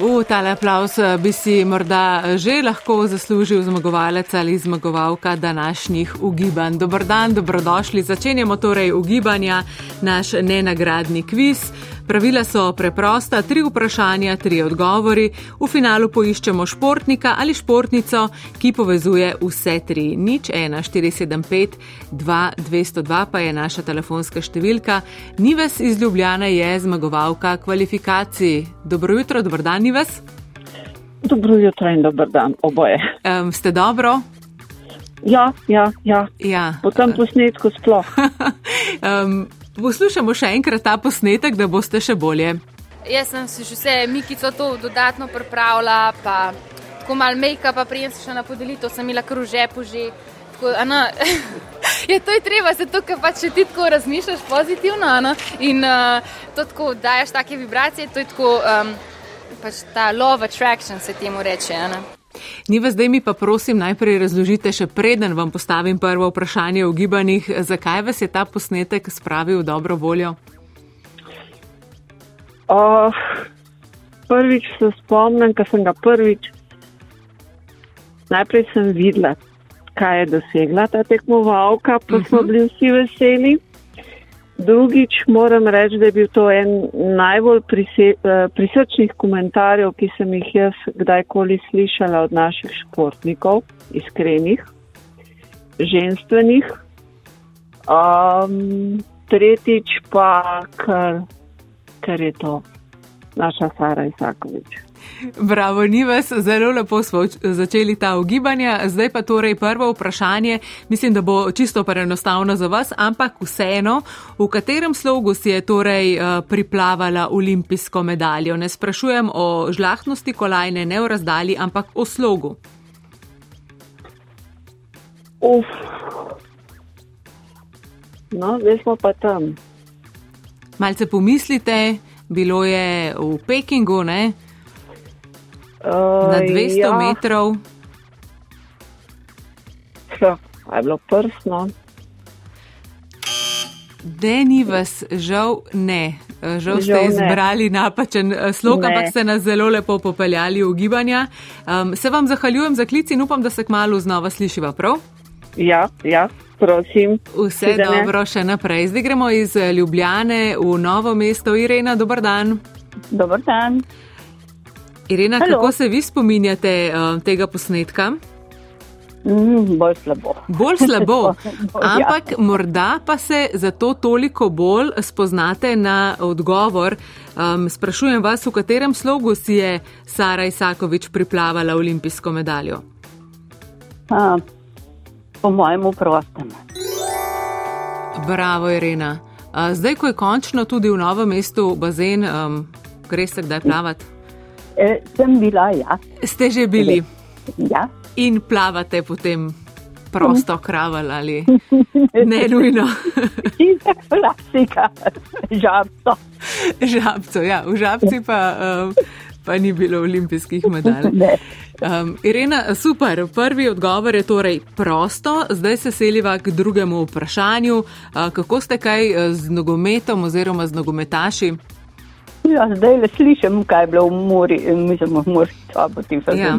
V tale aplaus eh, bi si morda eh, že lahko zaslužil zmagovalec ali zmagovalka današnjih ugibanj. Dobr dan, dobrodošli. Začenjamo torej ugibanja, naš nenagradni kviz. Pravila so preprosta, tri vprašanja, tri odgovori. V finalu poiščemo športnika ali športnico, ki povezuje vse tri. Nič 1, 475, 2, 202 pa je naša telefonska številka. Nives iz Ljubljana je zmagovalka kvalifikacij. Dobro jutro, dobr dan, Nives. Dobro jutro in dober dan, oboje. Um, ste dobro? Ja, ja, ja. ja. Po tem posnetku sploh. um, Poslušamo še enkrat ta posnetek, da boste še bolje. Jaz sem si že vse Mikico to dodatno pripravila, pa tako malo make-up, pa prijem se še na podelitev, sem imela kar v žepu že. Ano, je to je treba, se to, kar pač ti tako razmišljaš pozitivno ano, in uh, to tako daješ take vibracije, to je tako um, pač ta love attraction se temu reče. Ano. Niva, zdaj mi pa prosim najprej razložite, še preden vam postavim prvo vprašanje o gibanjih, zakaj vas je ta posnetek spravil v dobro voljo? Uh, prvič se spomnim, ko sem ga prvič, najprej sem videla, kaj je dosegla ta tekmovalka, pa smo mhm. bili vsi veseli. Drugič moram reči, da je bil to en najbolj eh, prisrčnih komentarjev, ki sem jih jaz kdajkoli slišala od naših športnikov, iskrenih, ženstvenih. Um, tretjič pa, ker, ker je to naša Sara Isakovič. Bravo, ni vas, zelo lepo smo začeli ta ugibanja. Zdaj pa torej prvo vprašanje, mislim, da bo čisto preenostavno za vas, ampak vseeno, v katerem slogu si je torej uh, priplavala olimpijsko medaljo? Ne sprašujem o žlahtnosti kolajne, ne o razdalji, ampak o slogu. Uf. No, zdaj smo pa tam. Malce pomislite, bilo je v Pekingu, ne? Na 200 ja. metrov. Ja, je bilo prsno. Deni vas, žal ne. Žal ste žal izbrali ne. napačen eh, slog, ampak ste nas zelo lepo popeljali v gibanja. Um, se vam zahvaljujem za klic in upam, da se kmalo znova slišiva prav. Ja, ja, prosim. Vse Sidene. dobro, še naprej. Zdaj gremo iz Ljubljane v novo mesto. Irena, dober dan. Dober dan. Irena, Hello. kako se vi spominjate uh, tega posnetka? Mm, bolj slabo. Bolj slabo. Ampak ja. morda pa se zato toliko bolj spoznate na odgovor. Um, sprašujem vas, v katerem slogu si je Sara Isakovič priplavala olimpijsko medaljo? A, po mojem, prostem. Bravo, Irena. A, zdaj, ko je končno tudi v novem mestu bazen, um, greste kdaj plavati? E, sem bila, ja. Ste že bili? Ja. In plavate potem prosto kraval ali ne nujno? Čisto klasika, žabco. Žabco, ja, v žabci pa, um, pa ni bilo olimpijskih medalj. Um, Irena, super, prvi odgovor je torej prosto, zdaj se seliva k drugemu vprašanju. Uh, kako ste kaj uh, z nogometom oziroma z nogometaši? Ja, zdaj le slišim, kaj je bilo v Muri, mislim, v Muri, pa potem se ja.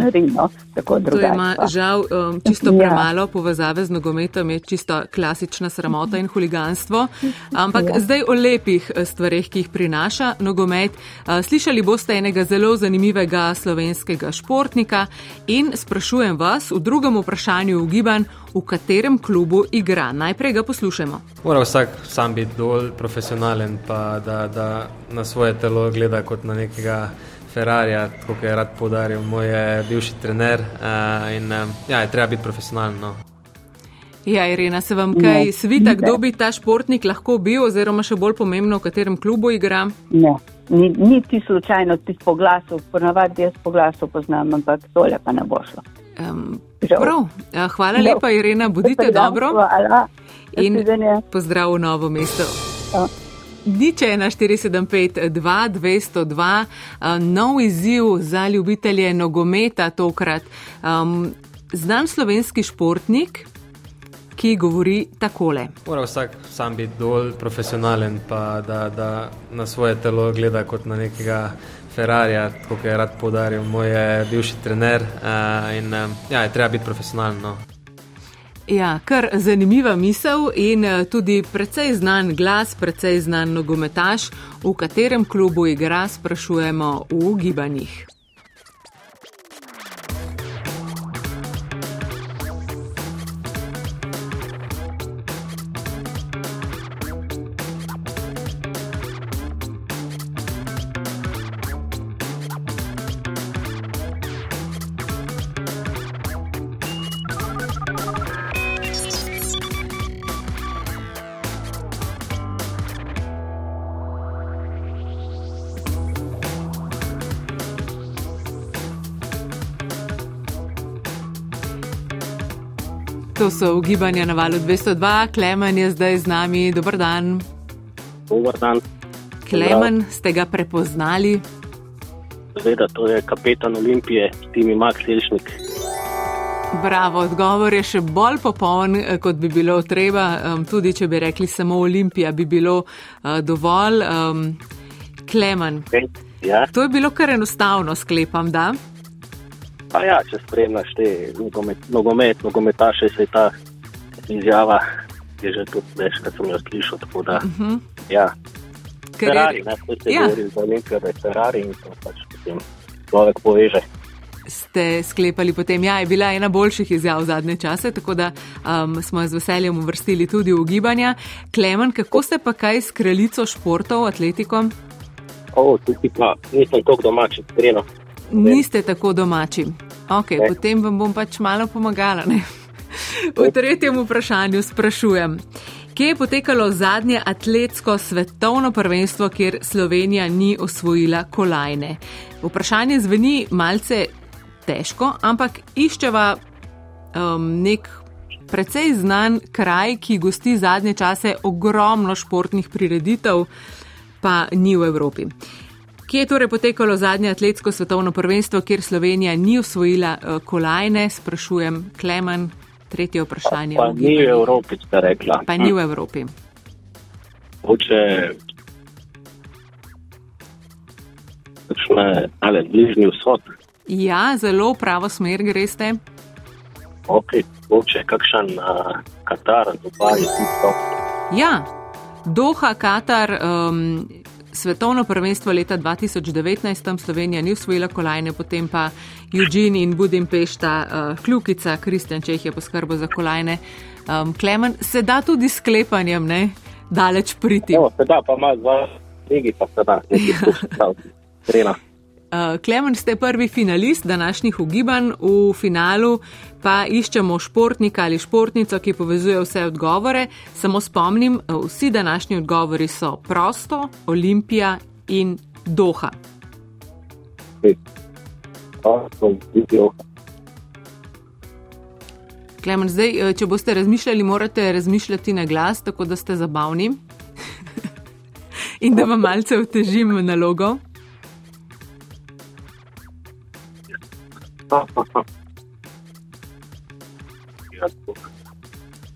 tako drugače. To ima žal um, čisto ja. premalo povezave z nogometom, je čisto klasična sramota in huliganstvo. Ampak ja. zdaj o lepih eh, stvareh, ki jih prinaša nogomet. Uh, slišali boste enega zelo zanimivega slovenskega športnika in sprašujem vas v drugem vprašanju ugiban, v katerem klubu igra. Najprej ga poslušamo. Mora vsak sam biti dovolj profesionalen, pa da, da na svoje telo gleda kot na nekega Ferrarija, kot je rad podaril moj bivši trener. Uh, in, uh, ja, je treba biti profesionalen. No. Ja, Irena, se vam kaj svita, kdo bi ta športnik lahko bil, oziroma še bolj pomembno, v katerem klubu igra? Ne, ni, ni ti slučajno, ti po glasu, ponavadi jaz po glasu poznam, ampak tole pa ne bo šlo. Um, prav, ja, hvala lepa, Irena, bodite dobro. Hvala. In pozdrav v novo mesto. Ja. Niče 1475 2202, nov izziv za ljubitelje nogometa tokrat. Um, znan slovenski športnik, ki govori takole. Mora vsak sam biti dovolj profesionalen, pa da, da na svoje telo gleda kot na nekega Ferrarija, kot je rad podaril moj bivši trener. Uh, in uh, ja, je treba biti profesionalen. No. Ja, kar zanimiva misel in tudi precej znan glas, precej znan nogometaš, v katerem klubu igra, sprašujemo v gibanjih. To so ugibanja na valu 202, Klemen je zdaj z nami. Dobr dan. Dobar dan. Klemen, ste ga prepoznali? Seveda, to je kapetan Olimpije, Timi Max Elšnik. Bravo, odgovor je še bolj popoln, eh, kot bi bilo treba. Tudi če bi rekli samo Olimpija, bi bilo eh, dovolj. Klemen. Okay. Ja. To je bilo kar enostavno, sklepam, da. Pa ja, če spremljaš te nogomet, nogomet, nogometaše, se ta izjava je že tudi večkrat sem jo slišal. Da, uh Mhm. -huh. ja. Ker je- Ferrari, ne, se Ja. govori za Olimpijo, da je Ferrari in to pač potem človek poveže. Ste sklepali potem, ja, je bila ena boljših izjav zadnje čase, tako da um, smo jo z veseljem uvrstili tudi v gibanja. Klemen, kako ste pa kaj s kraljico športov, atletiko? O, tukaj pa nisem tako domač, iskreno. Niste tako domači. Okay, Ne. potem vam bom pač malo pomagala. Ne? V tretjem vprašanju sprašujem. Kje je potekalo zadnje atletsko svetovno prvenstvo, kjer Slovenija ni osvojila kolajne? Vprašanje zveni malce težko, ampak iščeva um, nek precej znan kraj, ki gosti zadnje čase ogromno športnih prireditev, pa ni v Evropi. Kje je torej potekalo zadnje atletsko svetovno prvenstvo, kjer Slovenija ni osvojila uh, kolajne? Sprašujem Klemen, tretje vprašanje. Pa v ni v. Evropi, ste rekla. Pa ni v Evropi. Hoče Točne, ali bližnji vzhod, Ja, zelo pravo smer greste. ok, hoče kakšen uh, Katar, Dubaj, tisto. Ja, Doha, Katar, um, svetovno prvenstvo leta 2019, tam Slovenija ni usvojila kolajne, potem pa Eugene in Budimpešta, uh, kljukica, Kristjan Čeh je poskrbel za kolajne. Um, Klemen, se da tudi sklepanjem, ne? Daleč priti. No, sedaj pa ima dva ligi, pa sedaj nekaj postal. Trena. Uh, Klemen, ste prvi finalist današnjih ugibanj, v finalu pa iščemo športnika ali športnico, ki povezuje vse odgovore. Samo spomnim, uh, vsi današnji odgovori so prosto, Olimpija in Doha. Klemen, zdaj, uh, če boste razmišljali, morate razmišljati na glas, tako da ste zabavni in da vam malce otežim nalogo.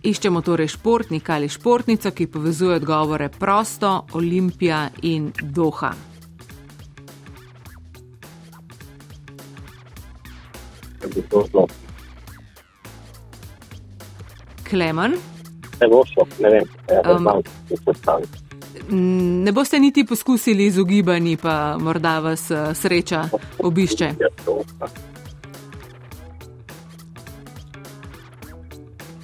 Iščemo torej športnika ali športnico, ki povezuje odgovore prosto, Olimpija in Doha. Klemen. Ne bo šlo, ne vem, Um, Ne boste niti poskusili izogibanji, pa morda vas eh, sreča obišče. Ja,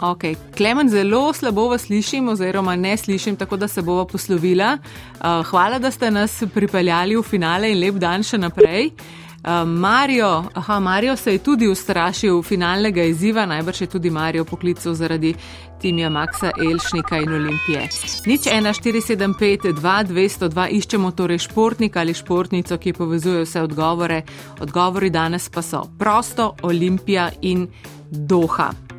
Okay. Klemen, zelo slabo vas slišim, oziroma ne slišim, tako da se bova poslovila. Uh, hvala, da ste nas pripeljali v finale in lep dan še naprej. Uh, Mario, aha, Mario se je tudi ustrašil finalnega izziva, najbrž je tudi Mario poklical zaradi timija Maxa Elšnika in Olimpije. Nič 1475 2202 iščemo torej športnika ali športnico, ki povezuje vse odgovore. Odgovori danes pa so prosto, Olimpija in Doha.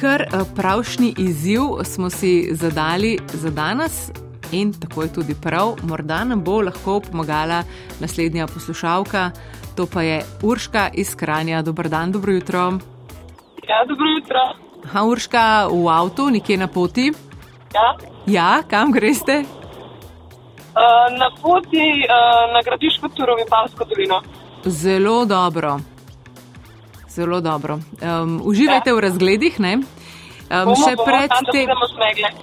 Kar eh, pravšnji izziv smo si zadali za danes. In tako je tudi prav, morda nam bo lahko pomagala naslednja poslušalka, to pa je Urška iz Kranja. Dobr dan, dobro jutro. Ja, dobro jutro. Ha, Urška, v avtu, nekje na poti. Ja. Ja, kam greste? Uh, na poti uh, na Gradiško turo v Palsko dolino. Zelo dobro. Zelo dobro. Um, uživajte ja. v razgledih, ne? Um, Bomo, še pred tem,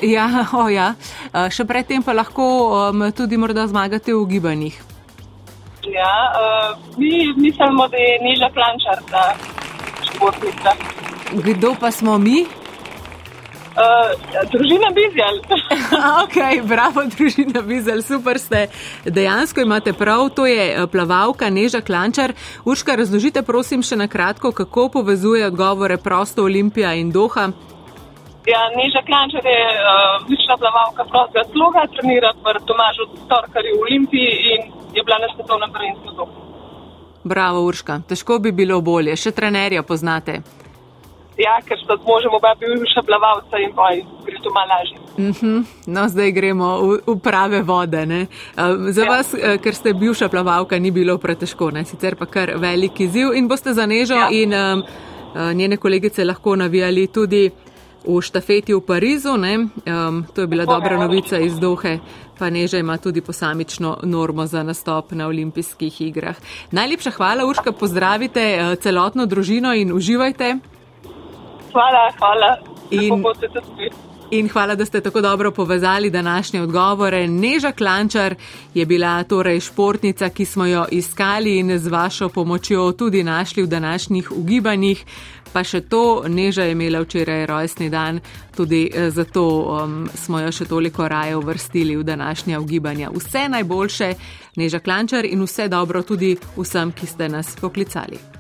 ja, oh, ja. Uh, še pred tem pa lahko um, tudi morda zmagate v gibanjih. Ja, uh, mi mislimo, da je Niža Klančar ta športnica. Kdo pa smo mi? Uh, družina Bizjal. ok, bravo, družina Vizel, super ste. Dejansko imate prav, to je eh, plavalka Neža Klančar. Urška, razložite prosim še na kratko, kako povezuje odgovore prosto Olimpija in Doha. Ja, Niža Klančar je uh, odlična plavalka prostega sloga, trenira v Tomažu Torkarju v Olimpiji in je bila na svetovnem prvenstvu Doha. Bravo, Urška, težko bi bilo bolje, še trenerja poznate. Ja, ker sta z možem oba bivša plavalca in boj, gre to malo lažje. Uh -huh. No, zdaj gremo v, v prave vode. Ne? Za Ja. vas, eh, ker ste bivša plavalka, ni bilo pretežko, ne? sicer pa kar veliki ziv in boste za Nežo Ja. in um, njene kolegice lahko navijali tudi v štafeti v Parizu. Ne? Um, to je bila Boga, dobra novica iz Dohe. Pa Neža ima tudi posamično normo za nastop na olimpijskih igrah. Najlepša hvala, Urška, pozdravite celotno družino in uživajte. Hvala, hvala. In-. In hvala, da ste tako dobro povezali današnje odgovore. Neža Klančar je bila torej športnica, ki smo jo iskali in z vašo pomočjo tudi našli v današnjih ugibanjih. Pa še to, Neža je imela včeraj rojstni dan, tudi eh, zato um, smo jo še toliko raje uvrstili v današnja ugibanja. Vse najboljše, Neža Klančar in vse dobro tudi vsem, ki ste nas poklicali.